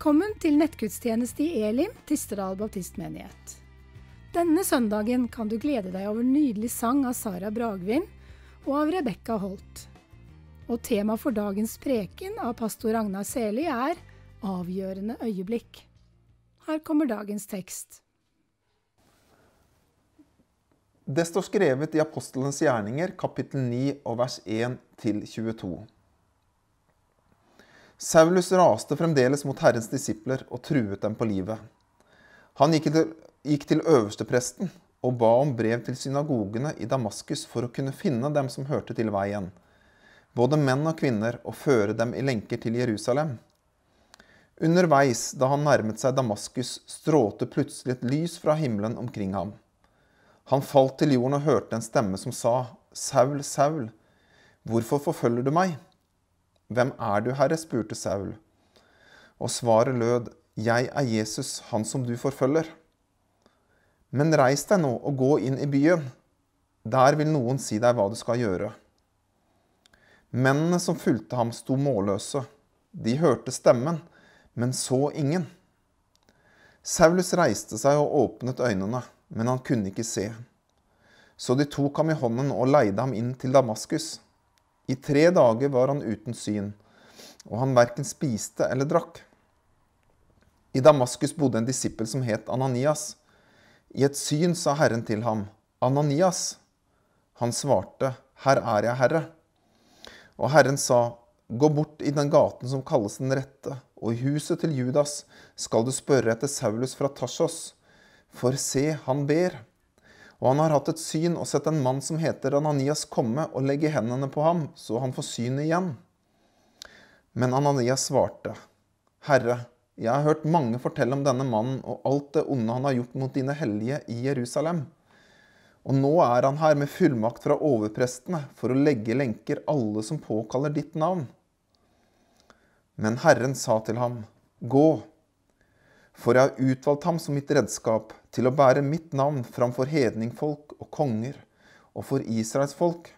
Velkommen til nettgudstjeneste i Elim, Tistedal baptistmenighet. Denne søndagen kan du glede deg over nydelig sang av Sara Bragvin og av Rebekka Holt. Og tema for dagens preken av pastor Ragnar Seli er Avgjørende øyeblikk. Her kommer dagens tekst. Det står skrevet i Apostelens gjerninger, kapittel 9 og vers 1 til 22. Saulus raste fremdeles mot Herrens disipler og truet dem på livet. Han gikk til, gikk til øverstepresten og ba om brev til synagogene i Damaskus for å kunne finne dem som hørte til veien, både menn og kvinner, og føre dem i lenker til Jerusalem. Underveis, da han nærmet seg Damaskus, strålte plutselig et lys fra himmelen omkring ham. Han falt til jorden og hørte en stemme som sa, Saul, Saul, hvorfor forfølger du meg? Hvem er du, Herre? spurte Saul. Og svaret lød, Jeg er Jesus, han som du forfølger. Men reis deg nå og gå inn i byen. Der vil noen si deg hva du skal gjøre. Mennene som fulgte ham, sto målløse. De hørte stemmen, men så ingen. Saulus reiste seg og åpnet øynene, men han kunne ikke se. Så de tok ham i hånden og leide ham inn til Damaskus. I tre dager var han uten syn, og han verken spiste eller drakk. I Damaskus bodde en disippel som het Ananias. I et syn sa Herren til ham, Ananias. Han svarte, Her er jeg, Herre. Og Herren sa, Gå bort i den gaten som kalles Den rette, og i huset til Judas skal du spørre etter Saulus fra Tarsos, for se, han ber. Og han har hatt et syn og sett en mann som heter Ananias komme og legge hendene på ham, så han får synet igjen. Men Ananias svarte, Herre, jeg har hørt mange fortelle om denne mannen og alt det onde han har gjort mot dine hellige i Jerusalem. Og nå er han her med fullmakt fra overprestene for å legge lenker alle som påkaller ditt navn. Men Herren sa til ham, Gå, for jeg har utvalgt ham som mitt redskap til å bære mitt navn framfor hedningfolk og konger og for Israels folk.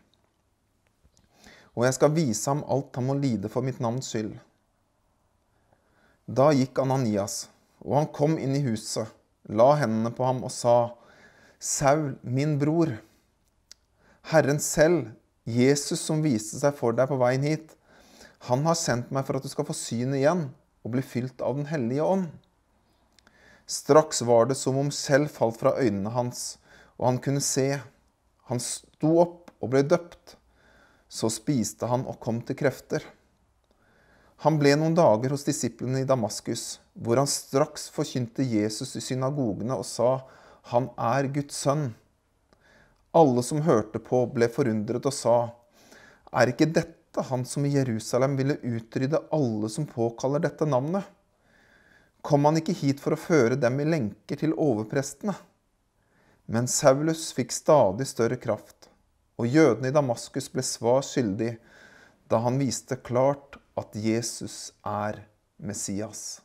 Og jeg skal vise ham alt han må lide for mitt navns skyld. Da gikk Ananias, og han kom inn i huset, la hendene på ham og sa, Saul, min bror, Herren selv, Jesus som viste seg for deg på veien hit, han har sendt meg for at du skal få syn igjen og bli fylt av Den hellige ånd. Straks var det som om selv falt fra øynene hans, og han kunne se. Han sto opp og ble døpt. Så spiste han og kom til krefter. Han ble noen dager hos disiplene i Damaskus, hvor han straks forkynte Jesus i synagogene og sa, 'Han er Guds sønn'. Alle som hørte på, ble forundret og sa, 'Er ikke dette han som i Jerusalem ville utrydde alle som påkaller dette navnet?' Kom han ikke hit for å føre dem i lenker til overprestene. Men Saulus fikk stadig større kraft, og jødene i Damaskus ble svar skyldig da han viste klart at Jesus er Messias.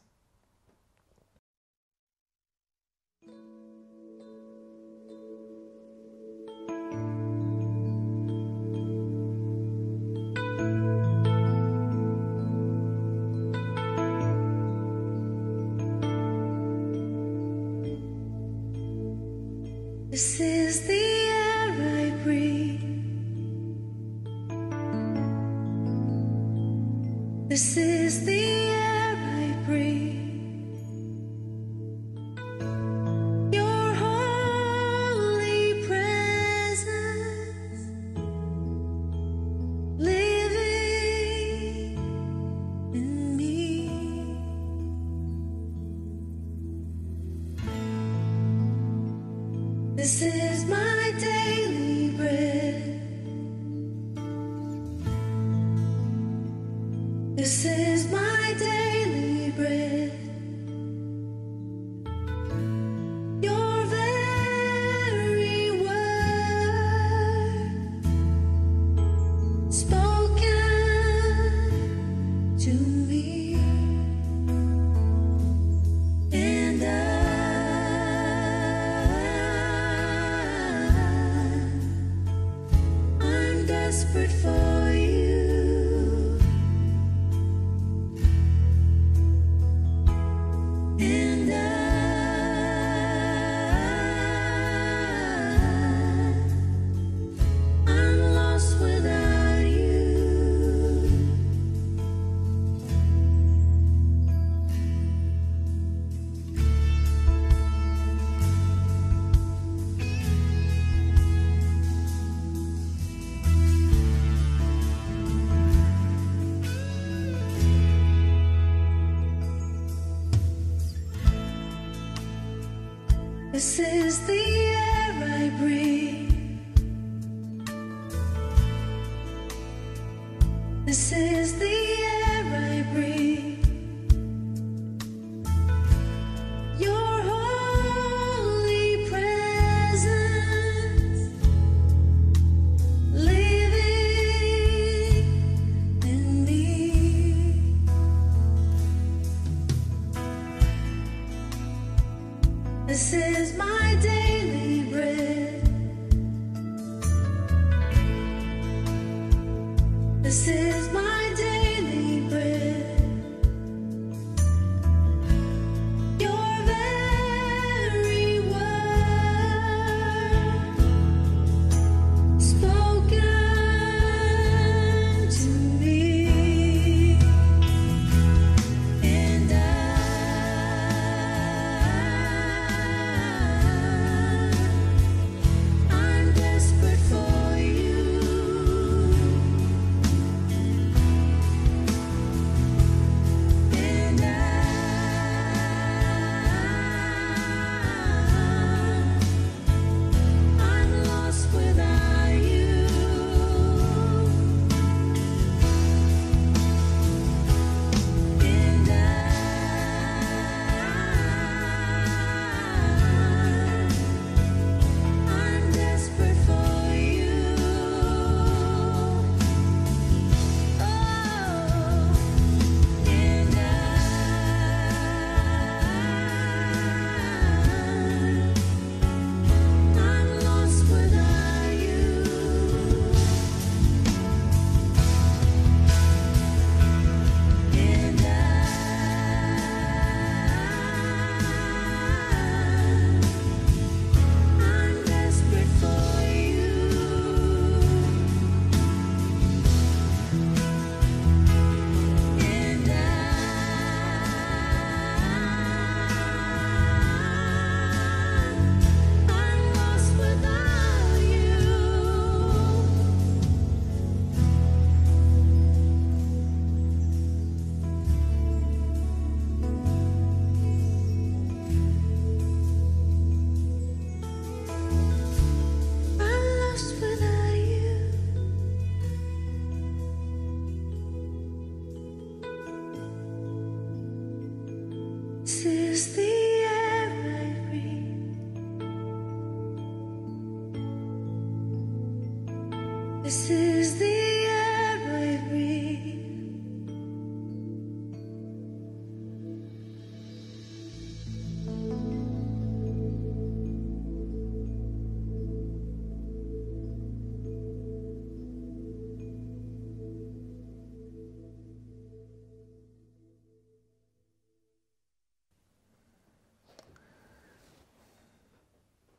This is the air I breathe.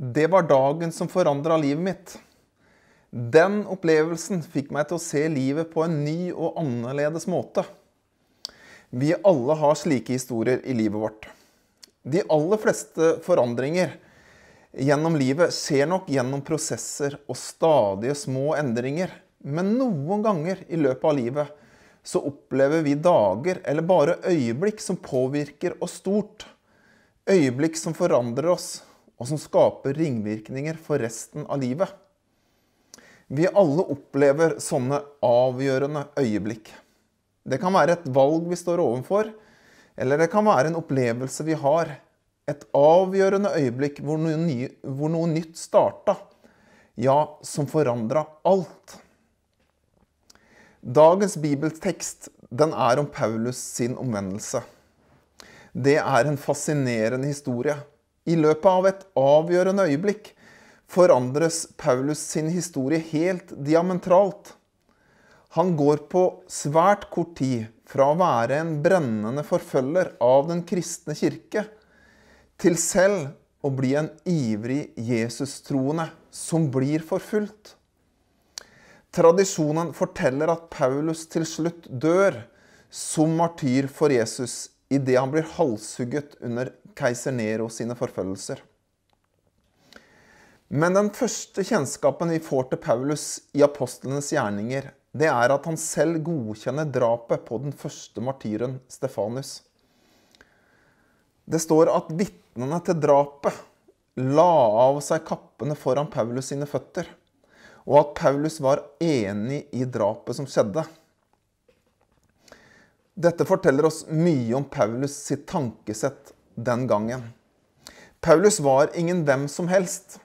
Det var dagen som forandra livet mitt. Den opplevelsen fikk meg til å se livet på en ny og annerledes måte. Vi alle har slike historier i livet vårt. De aller fleste forandringer gjennom livet skjer nok gjennom prosesser og stadige små endringer. Men noen ganger i løpet av livet så opplever vi dager eller bare øyeblikk som påvirker oss stort. Øyeblikk som forandrer oss, og som skaper ringvirkninger for resten av livet. Vi alle opplever sånne avgjørende øyeblikk. Det kan være et valg vi står overfor, eller det kan være en opplevelse vi har. Et avgjørende øyeblikk hvor noe, ny, hvor noe nytt starta. Ja, som forandra alt. Dagens bibeltekst den er om Paulus sin omvendelse. Det er en fascinerende historie. I løpet av et avgjørende øyeblikk forandres Paulus sin historie helt diametralt. Han går på svært kort tid fra å være en brennende forfølger av den kristne kirke, til selv å bli en ivrig Jesus-troende som blir forfulgt. Tradisjonen forteller at Paulus til slutt dør som martyr for Jesus idet han blir halshugget under keiser Nero sine forfølgelser. Men den første kjennskapen vi får til Paulus i apostlenes gjerninger, det er at han selv godkjenner drapet på den første martyren Stefanus. Det står at vitnene til drapet la av seg kappene foran Paulus sine føtter, og at Paulus var enig i drapet som skjedde. Dette forteller oss mye om Paulus sitt tankesett den gangen. Paulus var ingen hvem som helst.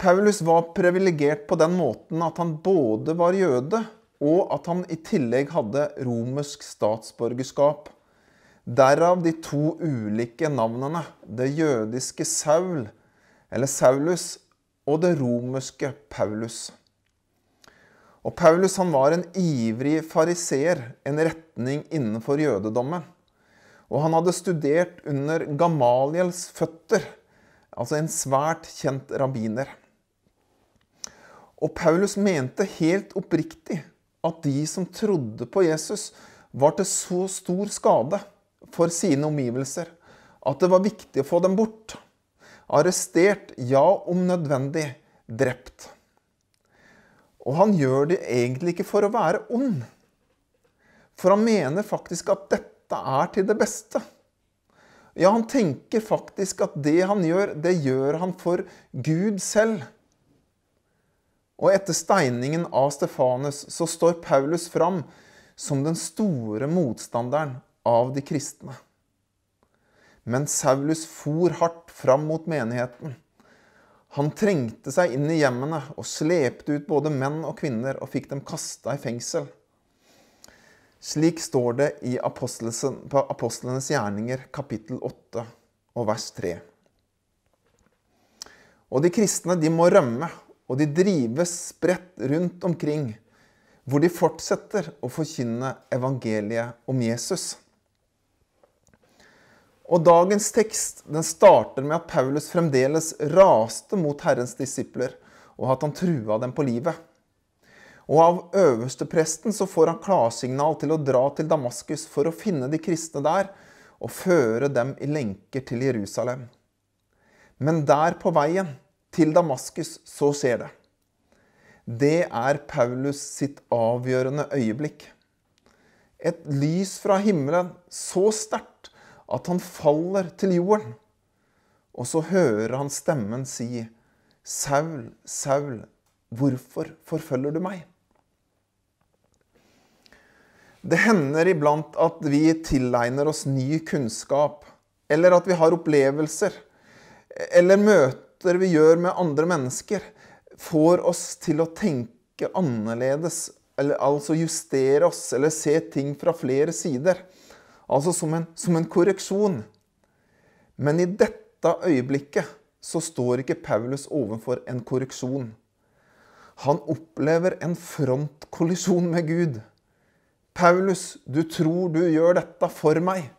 Paulus var privilegert på den måten at han både var jøde, og at han i tillegg hadde romersk statsborgerskap. Derav de to ulike navnene, det jødiske Saul, eller Saulus, og det romerske Paulus. Og Paulus han var en ivrig fariseer, en retning innenfor jødedommen. Og han hadde studert under Gamaliels føtter, altså en svært kjent rabbiner. Og Paulus mente helt oppriktig at de som trodde på Jesus, var til så stor skade for sine omgivelser at det var viktig å få dem bort. Arrestert, ja, om nødvendig, drept. Og han gjør det egentlig ikke for å være ond. For han mener faktisk at dette er til det beste. Ja, han tenker faktisk at det han gjør, det gjør han for Gud selv. Og etter steiningen av Stefanus så står Paulus fram som den store motstanderen av de kristne. Men Saulus for hardt fram mot menigheten. Han trengte seg inn i hjemmene og slepte ut både menn og kvinner og fikk dem kasta i fengsel. Slik står det i Apostlenes gjerninger kapittel 8 og vers 3. Og de kristne de må rømme og de drives spredt rundt omkring, hvor de fortsetter å forkynne evangeliet om Jesus. Og dagens tekst den starter med at Paulus fremdeles raste mot Herrens disipler, og at han trua dem på livet. Og av øverstepresten så får han klarsignal til å dra til Damaskus for å finne de kristne der og føre dem i lenker til Jerusalem. Men der på veien til Damaskus, så skjer det. Det er Paulus sitt avgjørende øyeblikk. Et lys fra himmelen så sterkt at han faller til jorden. Og så hører han stemmen si, 'Saul, Saul, hvorfor forfølger du meg?' Det hender iblant at vi tilegner oss ny kunnskap, eller at vi har opplevelser, eller møter vi gjør med andre mennesker, får oss til å tenke annerledes, eller altså justere oss, eller se ting fra flere sider. Altså som en, som en korreksjon. Men i dette øyeblikket så står ikke Paulus overfor en korreksjon. Han opplever en frontkollisjon med Gud. Paulus, du tror du gjør dette for meg,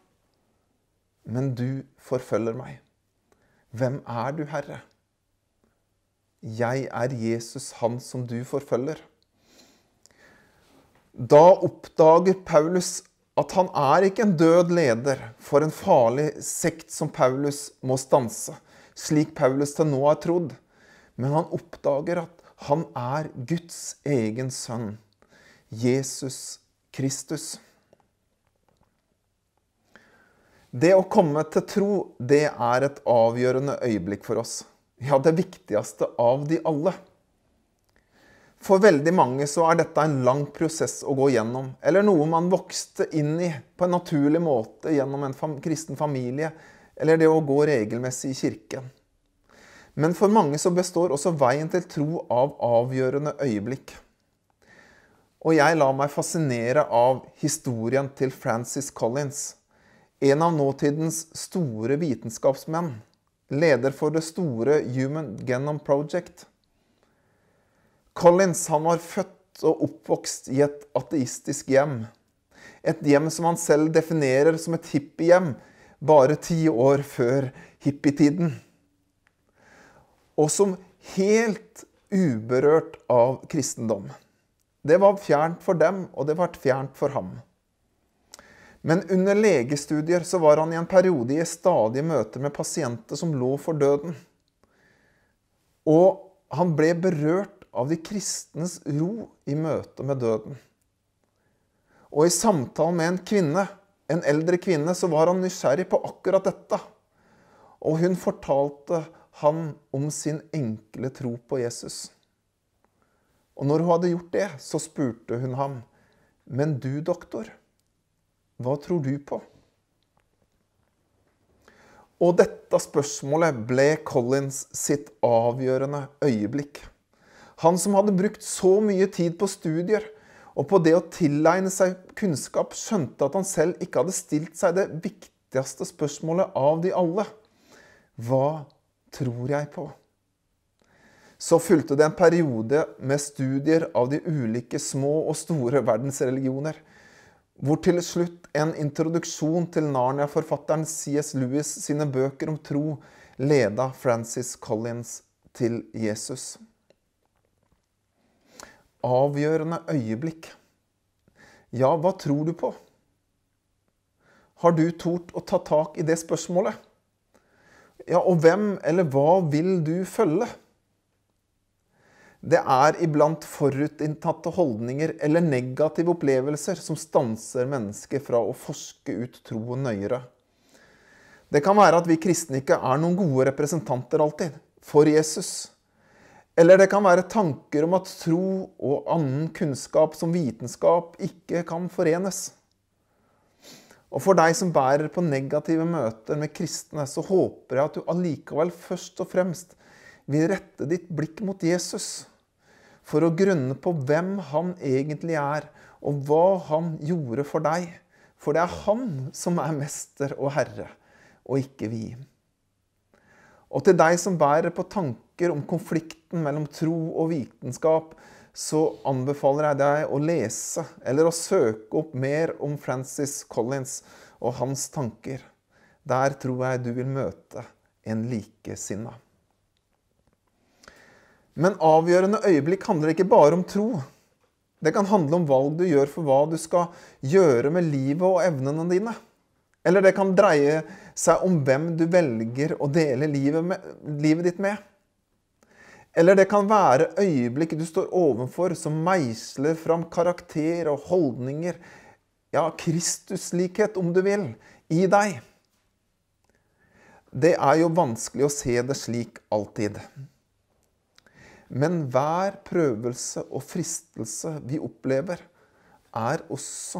men du forfølger meg. Hvem er du, Herre? 'Jeg er Jesus, han som du forfølger'. Da oppdager Paulus at han er ikke en død leder for en farlig sekt som Paulus må stanse, slik Paulus til nå har trodd. Men han oppdager at han er Guds egen sønn, Jesus Kristus. Det å komme til tro, det er et avgjørende øyeblikk for oss ja, det viktigste av de alle. For veldig mange så er dette en lang prosess å gå gjennom, eller noe man vokste inn i på en naturlig måte gjennom en fam kristen familie, eller det å gå regelmessig i kirken. Men for mange så består også veien til tro av avgjørende øyeblikk. Og jeg lar meg fascinere av historien til Francis Collins, en av nåtidens store vitenskapsmenn leder for det store Human Genome Project. Collins han var født og oppvokst i et ateistisk hjem. Et hjem som han selv definerer som et hippiehjem, bare ti år før hippietiden. Og som helt uberørt av kristendom. Det var fjernt for dem, og det ble fjernt for ham. Men under legestudier så var han i en periode i stadige møter med pasienter som lå for døden. Og han ble berørt av de kristnes ro i møte med døden. Og i samtalen med en kvinne, en eldre kvinne, så var han nysgjerrig på akkurat dette. Og hun fortalte han om sin enkle tro på Jesus. Og når hun hadde gjort det, så spurte hun ham, Men du, doktor, hva tror du på? Og dette spørsmålet ble Collins sitt avgjørende øyeblikk. Han som hadde brukt så mye tid på studier og på det å tilegne seg kunnskap, skjønte at han selv ikke hadde stilt seg det viktigste spørsmålet av de alle. Hva tror jeg på? Så fulgte det en periode med studier av de ulike små og store verdensreligioner, hvor til slutt en introduksjon til Narnia-forfatteren C.S. Lewis sine bøker om tro leda Francis Collins til Jesus. Avgjørende øyeblikk. Ja, hva tror du på? Har du tort å ta tak i det spørsmålet? Ja, og hvem eller hva vil du følge? Det er iblant forutinntatte holdninger eller negative opplevelser som stanser mennesker fra å forske ut troen nøyere. Det kan være at vi kristne ikke er noen gode representanter alltid for Jesus. Eller det kan være tanker om at tro og annen kunnskap som vitenskap ikke kan forenes. Og for deg som bærer på negative møter med kristne, så håper jeg at du allikevel først og fremst vil rette ditt blikk mot Jesus. For å grunne på hvem han egentlig er, og hva han gjorde for deg. For det er han som er mester og herre, og ikke vi. Og til deg som bærer på tanker om konflikten mellom tro og vitenskap, så anbefaler jeg deg å lese eller å søke opp mer om Francis Collins og hans tanker. Der tror jeg du vil møte en likesinna. Men avgjørende øyeblikk handler ikke bare om tro. Det kan handle om valg du gjør for hva du skal gjøre med livet og evnene dine. Eller det kan dreie seg om hvem du velger å dele livet, med, livet ditt med. Eller det kan være øyeblikk du står overfor som meisler fram karakter og holdninger, ja, Kristuslikhet, om du vil, i deg. Det er jo vanskelig å se det slik alltid. Men hver prøvelse og fristelse vi opplever, er også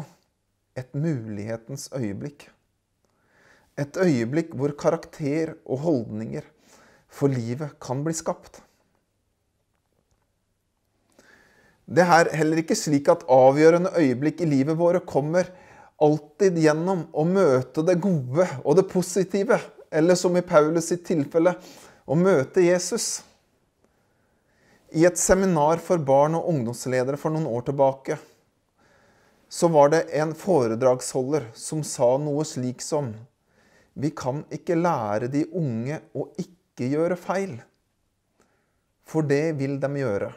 et mulighetens øyeblikk. Et øyeblikk hvor karakter og holdninger for livet kan bli skapt. Det er heller ikke slik at avgjørende øyeblikk i livet våre kommer alltid gjennom å møte det gode og det positive, eller som i Paulus sitt tilfelle, å møte Jesus. I et seminar for barn og ungdomsledere for noen år tilbake så var det en foredragsholder som sa noe slik som Vi kan ikke lære de unge å ikke gjøre feil, for det vil de gjøre.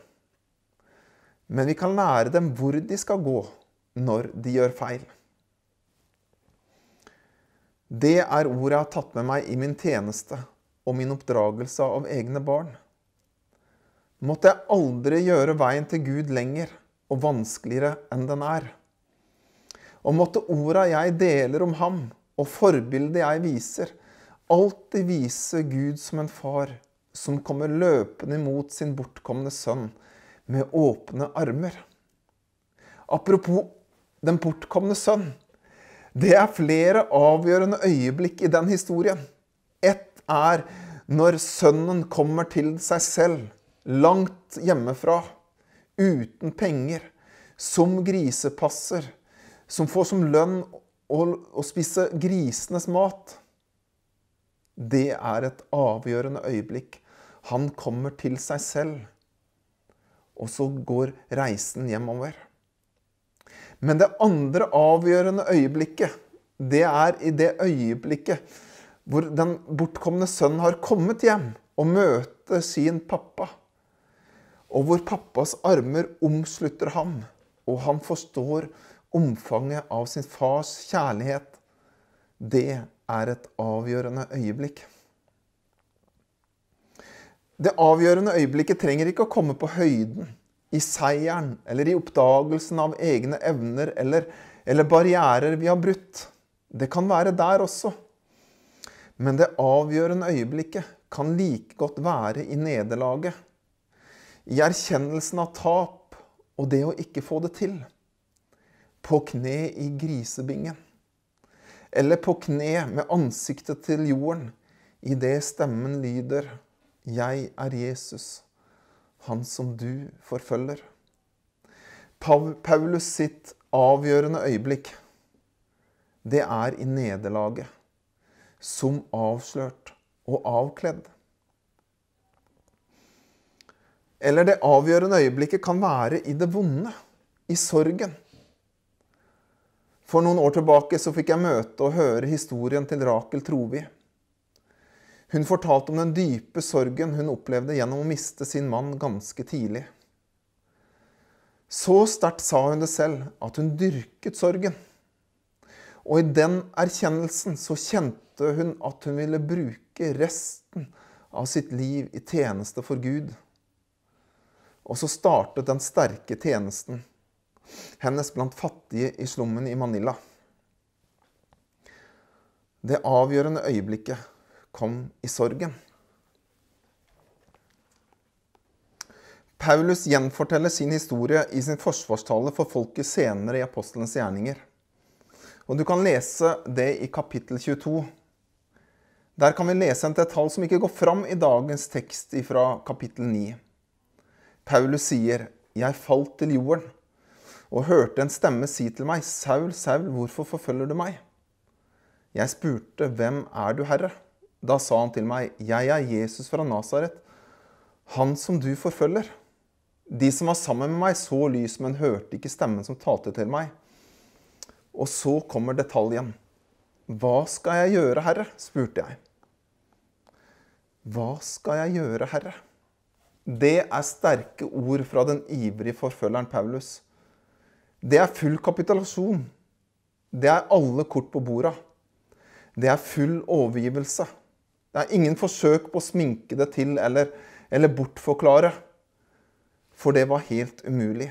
Men vi kan lære dem hvor de skal gå når de gjør feil. Det er ordet jeg har tatt med meg i min tjeneste og min oppdragelse av egne barn. Måtte jeg aldri gjøre veien til Gud lenger og vanskeligere enn den er. Og måtte orda jeg deler om ham, og forbildet jeg viser, alltid vise Gud som en far som kommer løpende imot sin bortkomne sønn med åpne armer. Apropos den bortkomne sønn. Det er flere avgjørende øyeblikk i den historien. Ett er når sønnen kommer til seg selv, langt hjemmefra, uten penger, som grisepasser, som får som lønn å, å spise grisenes mat. Det er et avgjørende øyeblikk. Han kommer til seg selv. Og så går reisen hjemover. Men det andre avgjørende øyeblikket, det er i det øyeblikket hvor den bortkomne sønnen har kommet hjem og møter sin pappa. Og hvor pappas armer omslutter ham, og han forstår omfanget av sin fars kjærlighet. Det er et avgjørende øyeblikk. Det avgjørende øyeblikket trenger ikke å komme på høyden, i seieren eller i oppdagelsen av egne evner eller, eller barrierer vi har brutt. Det kan være der også. Men det avgjørende øyeblikket kan like godt være i nederlaget, i erkjennelsen av tap og det å ikke få det til. På kne i grisebingen. Eller på kne med ansiktet til jorden idet stemmen lyder Jeg er Jesus, han som du forfølger. Paulus sitt avgjørende øyeblikk, det er i nederlaget. Som avslørt og avkledd. Eller det avgjørende øyeblikket kan være i det vonde, i sorgen. For noen år tilbake så fikk jeg møte og høre historien til Rakel Trovi. Hun fortalte om den dype sorgen hun opplevde gjennom å miste sin mann ganske tidlig. Så sterkt sa hun det selv at hun dyrket sorgen. Og i den erkjennelsen så kjente hun at hun ville bruke resten av sitt liv i tjeneste for Gud. Og så startet den sterke tjenesten hennes blant fattige i slummen i Manila. Det avgjørende øyeblikket kom i sorgen. Paulus gjenforteller sin historie i sin forsvarstale for folket senere i apostlenes gjerninger. Og Du kan lese det i kapittel 22. Der kan vi lese en detalj som ikke går fram i dagens tekst fra kapittel 9. Paulus sier, 'Jeg falt til jorden' og hørte en stemme si til meg, 'Saul, Saul, hvorfor forfølger du meg?' Jeg spurte, 'Hvem er du, Herre?' Da sa han til meg, 'Jeg er Jesus fra Nasaret, han som du forfølger.' De som var sammen med meg, så lys, men hørte ikke stemmen som talte til meg. Og så kommer detaljen. 'Hva skal jeg gjøre, Herre?' spurte jeg. Hva skal jeg gjøre, Herre? Det er sterke ord fra den ivrige forfølgeren Paulus. Det er full kapitulasjon. Det er alle kort på borda. Det er full overgivelse. Det er ingen forsøk på å sminke det til eller, eller bortforklare. For det var helt umulig.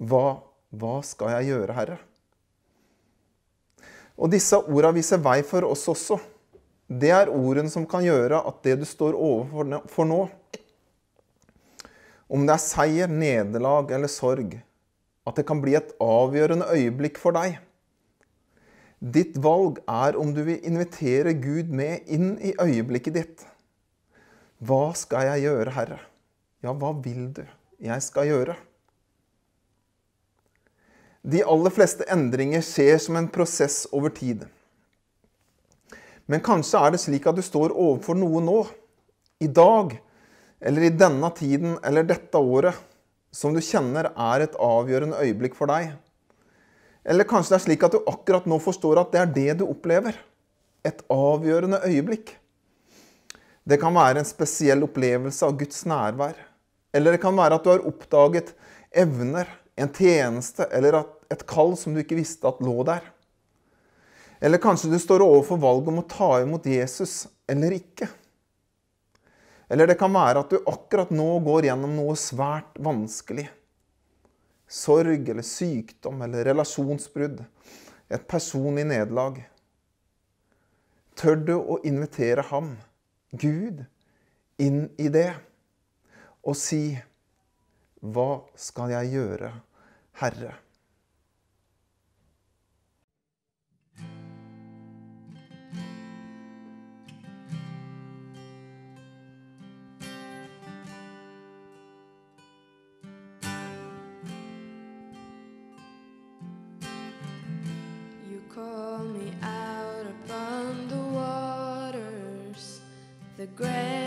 Hva, hva skal jeg gjøre, Herre? Og disse orda viser vei for oss også. Det er ordene som kan gjøre at det du står overfor nå, om det er seier, nederlag eller sorg, at det kan bli et avgjørende øyeblikk for deg. Ditt valg er om du vil invitere Gud med inn i øyeblikket ditt. Hva skal jeg gjøre, Herre? Ja, hva vil du jeg skal gjøre? De aller fleste endringer skjer som en prosess over tid. Men kanskje er det slik at du står overfor noe nå, i dag, eller i denne tiden eller dette året, som du kjenner er et avgjørende øyeblikk for deg. Eller kanskje det er slik at du akkurat nå forstår at det er det du opplever. Et avgjørende øyeblikk. Det kan være en spesiell opplevelse av Guds nærvær. Eller det kan være at du har oppdaget evner, en tjeneste eller et kall som du ikke visste at lå der. Eller kanskje du står overfor valget om å ta imot Jesus eller ikke. Eller det kan være at du akkurat nå går gjennom noe svært vanskelig. Sorg eller sykdom eller relasjonsbrudd. Et personlig nederlag. Tør du å invitere ham, Gud, inn i det og si Hva skal jeg gjøre, Herre? Call me out upon the waters, the great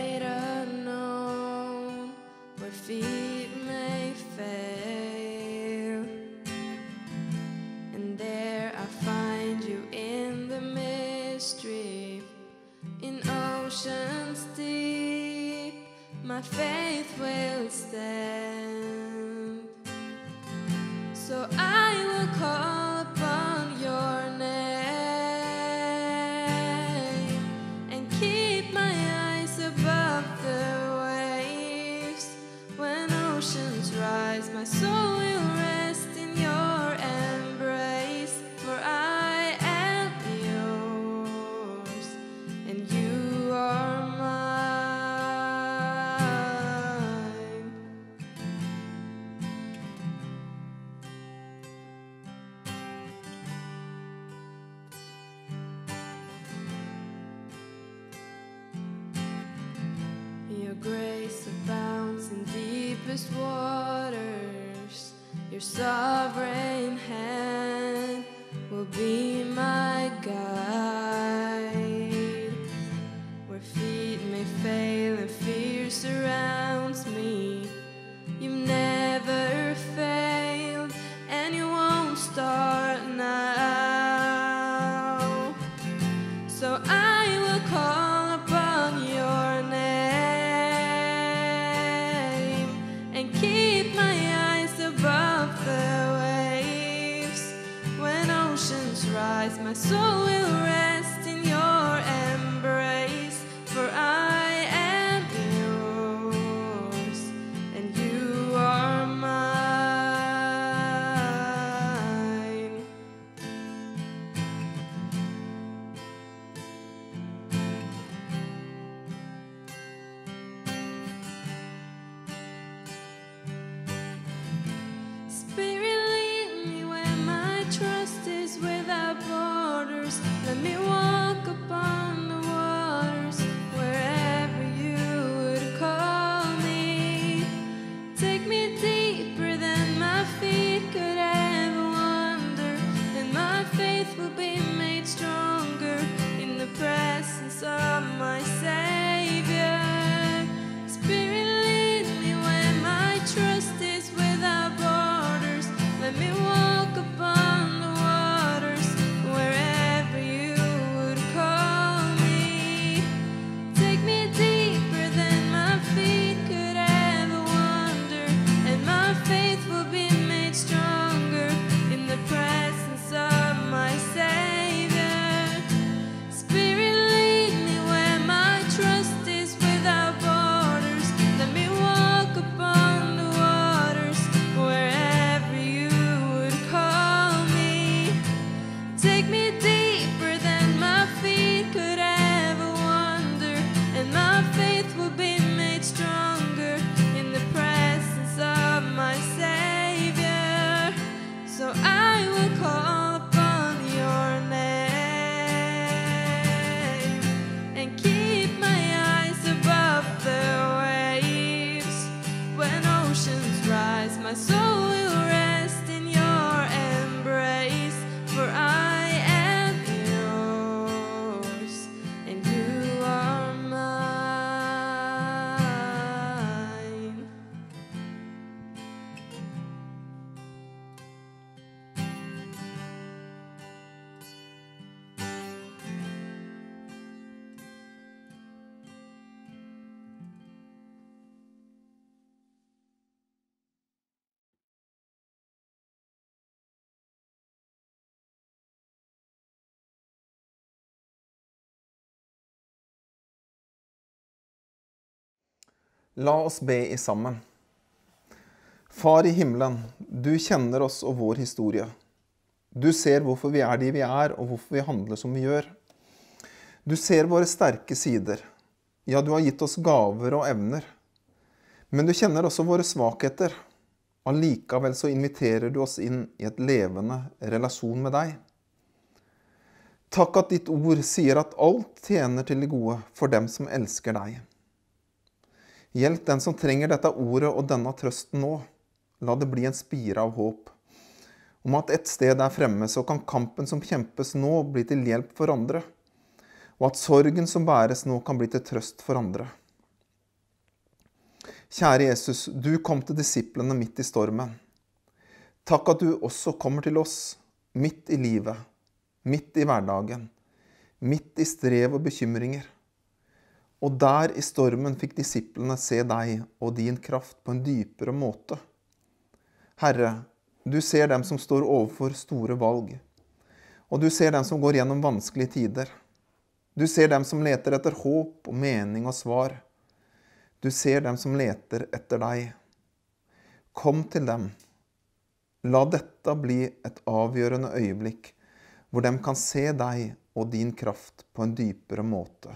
La oss be i sammen. Far i himmelen, du kjenner oss og vår historie. Du ser hvorfor vi er de vi er, og hvorfor vi handler som vi gjør. Du ser våre sterke sider. Ja, du har gitt oss gaver og evner. Men du kjenner også våre svakheter. Allikevel så inviterer du oss inn i et levende relasjon med deg. Takk at ditt ord sier at alt tjener til det gode for dem som elsker deg. Hjelp den som trenger dette ordet og denne trøsten nå. La det bli en spire av håp. Om at et sted der fremme så kan kampen som kjempes nå, bli til hjelp for andre. Og at sorgen som bæres nå, kan bli til trøst for andre. Kjære Jesus, du kom til disiplene midt i stormen. Takk at du også kommer til oss, midt i livet, midt i hverdagen, midt i strev og bekymringer. Og der i stormen fikk disiplene se deg og din kraft på en dypere måte. Herre, du ser dem som står overfor store valg. Og du ser dem som går gjennom vanskelige tider. Du ser dem som leter etter håp og mening og svar. Du ser dem som leter etter deg. Kom til dem. La dette bli et avgjørende øyeblikk hvor de kan se deg og din kraft på en dypere måte.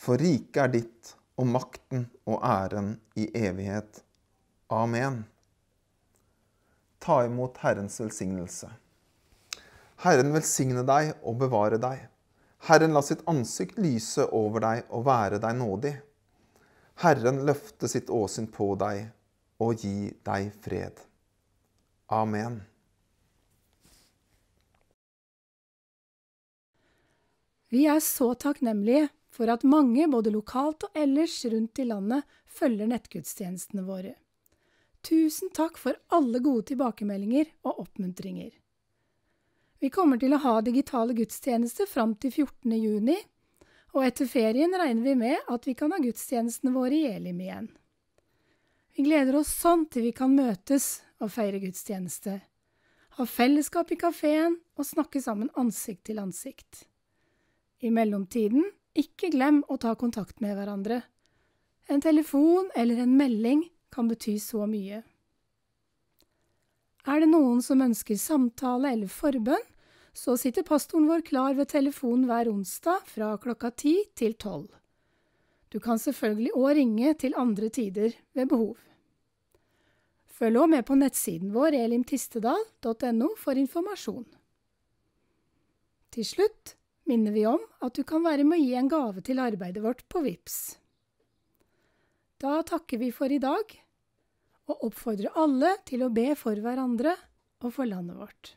For riket er ditt, og makten og æren i evighet. Amen. Ta imot Herrens velsignelse. Herren velsigne deg og bevare deg. Herren la sitt ansikt lyse over deg og være deg nådig. Herren løfte sitt åsyn på deg og gi deg fred. Amen. Vi er så takknemlige for at mange, både lokalt og ellers rundt i landet, følger nettgudstjenestene våre. Tusen takk for alle gode tilbakemeldinger og oppmuntringer. Vi kommer til å ha digitale gudstjenester fram til 14. juni, og etter ferien regner vi med at vi kan ha gudstjenestene våre i Elim igjen. Vi gleder oss sånn til vi kan møtes og feire gudstjeneste, ha fellesskap i kafeen og snakke sammen ansikt til ansikt. I mellomtiden, ikke glem å ta kontakt med hverandre. En telefon eller en melding kan bety så mye. Er det noen som ønsker samtale eller forbønn, så sitter pastoren vår klar ved telefonen hver onsdag fra klokka ti til tolv. Du kan selvfølgelig òg ringe til andre tider ved behov. Følg òg med på nettsiden vår elimtistedal.no for informasjon. Til slutt minner vi om at du kan være med å gi en gave til arbeidet vårt på VIPS. Da takker vi for i dag, og oppfordrer alle til å be for hverandre og for landet vårt.